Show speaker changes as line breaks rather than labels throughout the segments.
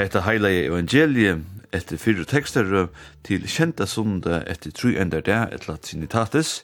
Hetta heila evangeliet etter fyrre tekster til kjenta sunda etter tru ender det etla trinitatis,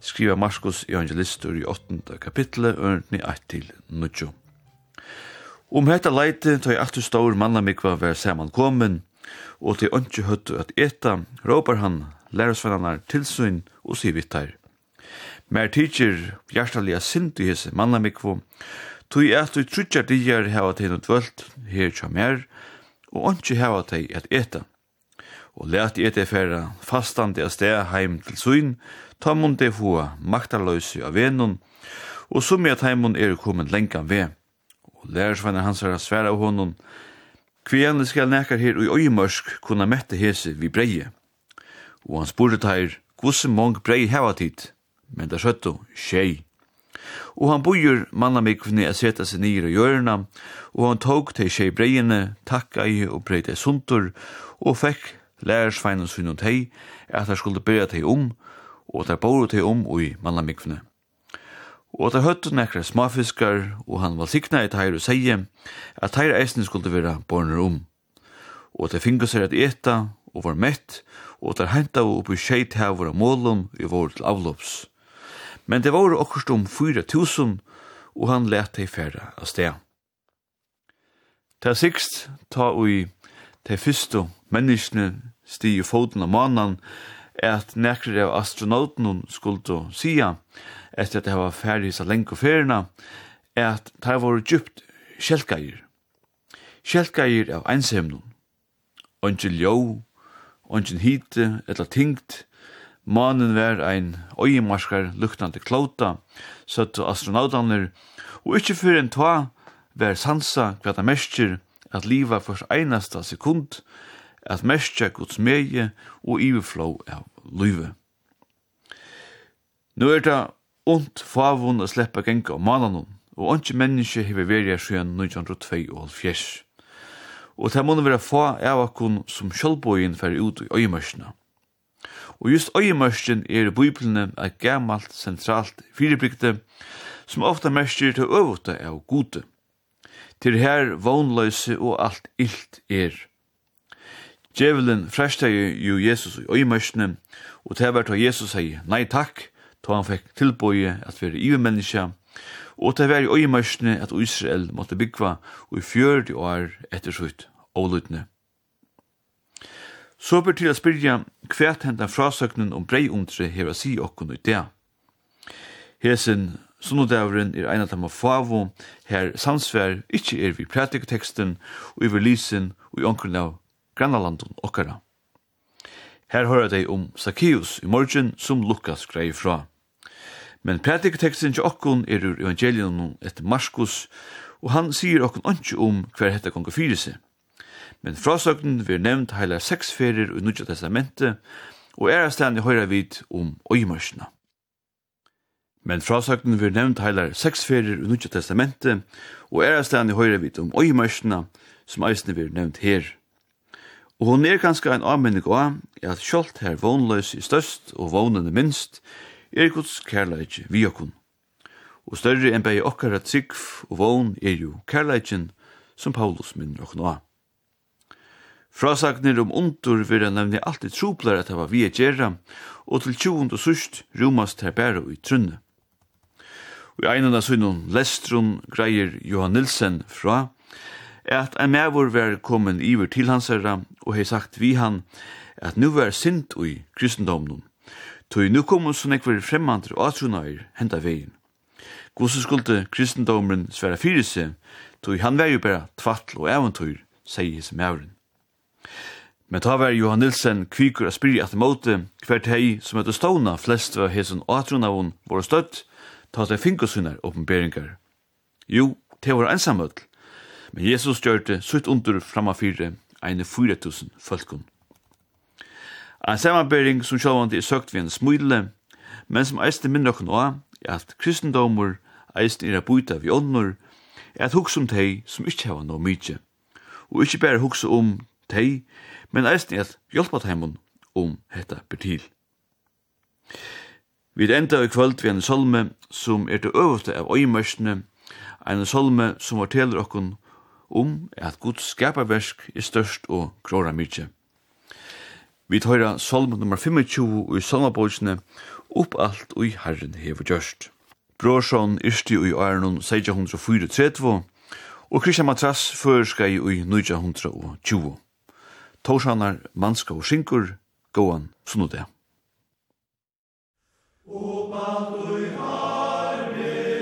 skriva Markus evangelistur i 8. kapitlet, ørni 1-9. Om hetta leite tøy aftur stór mannamikva vær saman komin, og til ønskje høttu at eta, råpar han lærersvennanar tilsyn og sivittar. Mer teacher hjertaliga sint i hese mannamikvo, Tui at du trutjar dier hava til nødvöld her tja mer, og ikke hava teg at eta. Og i ete færa fastande av sted heim til søyn, ta mun det hua maktarløse av venun, og som i at heimun er kommet lengan ved. Og lærersvenner hans er sværa av honom, kvien skal nekar her og i øymørsk kunna mette hese vi breie. Og han spurte teir, gusse mong brei heva tid, men da søtto, tjei. Og han bojur mannamikvene a seta seg nir og hjørna, og han tók til tjei breiene, takka i og breite suntur, og fekk lærersveinens hun og tei, at han skulle byrja tei om, og der bor tei om ui manna mannamikvene. Og der høttu nekra smafiskar, og han var sikna i teir og seie, at teir eisne skulle vera borner om. Og der finga seg at eta, og var mett, og der henta upp i tjei tævur av målum i vår til avlops Men det var okkurst om 4000, og han let dei færa av sted. Ta sikst, ta ui te fyrstu menneskene sti i foten av mannen, at nekker av astronauten skulle sia, etter at det var ferdig så lenge og ferina, at det var djupt kjeltgeir. Kjeltgeir av ensemnen. Ongen ljó, ongen hite, etla tingt, Manen var ein øyemarskar luktande klota, søttu astronautanir, og ikkje fyrir en toa var sansa hva det mestjer at liva først einasta sekund, at mestja gods meie og iveflå av luive. Nå er det ont favun å sleppa genga om mananon, og onki menneske hever verja sjøen 1902 og Og det må være få av akkun som sjølvbøyen fer ut i øyemarsna. Og just øyemørsken er i Bibelene et gammalt, sentralt firebrygte, som ofta mørsker til øvete av gode. Til her vognløse og alt illt er. Djevelen fresteg jo Jesus i øyemørsene, og til hvert av Jesus sier nei takk, to han fikk tilbøye at være ivemenneske, og til hvert i øyemørsene at Israel måtte byggva og i fjørde år etter slutt avlutne. Så ber til å spyrja hvert henda frasøknen om breiundre her å si okkun ut det. Hesen Sunnodavren er ein av dem av favo, her samsvær ikkje er vi prætiketeksten og i verlisen og i omkring av grannalanden okkara. Her hører dei om Zacchaeus i morgen som Lukas greier fra. Men prætiketeksten til okkun er ur evangelion etter Marskos, og han sier okkun anki om hver hetta gonger fyrir seg men frasøknen vi nevnt heilar seks ferier i Nudja Testamentet, og er stedan i høyra vid om øymørsna. Men frasøknen vi nevnt heilar seks ferier i Nudja Testamentet, og er stedan i høyra vid om øymørsna, som eisne vi nevnt her. Og hon er kanskje en avmenning av at kjolt her vognløs i størst og vognende minst, er Guds kærleik vi okkun. Og større enn bei okkar at sikf og vogn er jo kærleikin som Paulus minner okkun av. Frasagnir om undur vera nemlig alltid truplar at hava vi a gjerra, og til tjuvund og sust rumast her bæra i trunne. Og i einan av sunnum lestrun greier Johan Nilsen fra at ein mevor var komin iver til hans herra og hei sagt vi han at nu var sint ui kristendomnum. Tøy nu komun så nekver fremmandur og atrunair henda vegin. Gosse skulde kristendomren sværa fyrir seg, tøy han var jo bæra tvattel og eventyr, sier his mævren. Men ta var Johan Nilsen kvikur a spyrir at måte hvert hei som etter ståna flest var hesen åtrunavun våre støtt, ta seg finkosunar oppenberingar. Jo, te var ensamøll, men Jesus gjør det sutt under framma fire eine 4000 folkun. En samanbering som sjåvandi er søkt vi en smule, men som eiste minn okkur nå, er at kristendomur eiste er a buita vi ånder, er at hugsa um tei som ikkje hava no mykje, og ikkje berre hugsa um tei, men eisne at hjelpa teimun om hetta betil. Vi enda i kvöld vi en salme som er til øvete av øymørsene, en salme som forteller okkun om at Guds skaparversk er størst og gråra mykje. Vi tar salme nummer 25 i salmabogsene opp alt ui Herren hever gjørst. Brorsson yrsti ui Arnon 1634 og Kristian Matras føreskai ui 1920. Torsanar, Manska og Skinkur, Gåan, Sunnudea. O Baldur
Harvey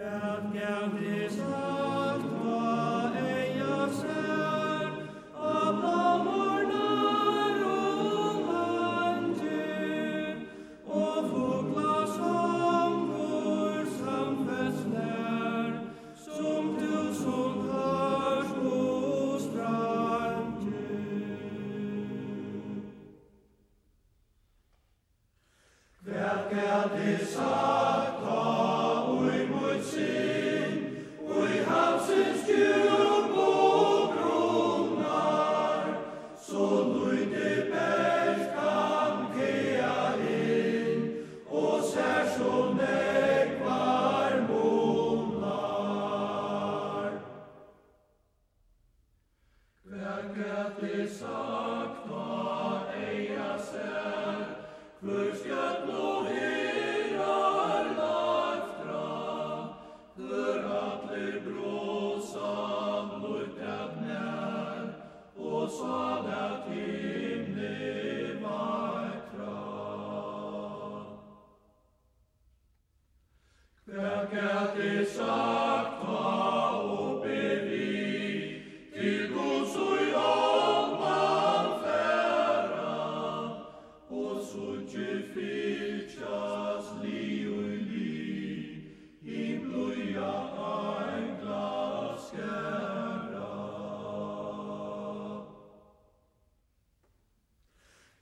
at gældis av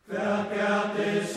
Vergat des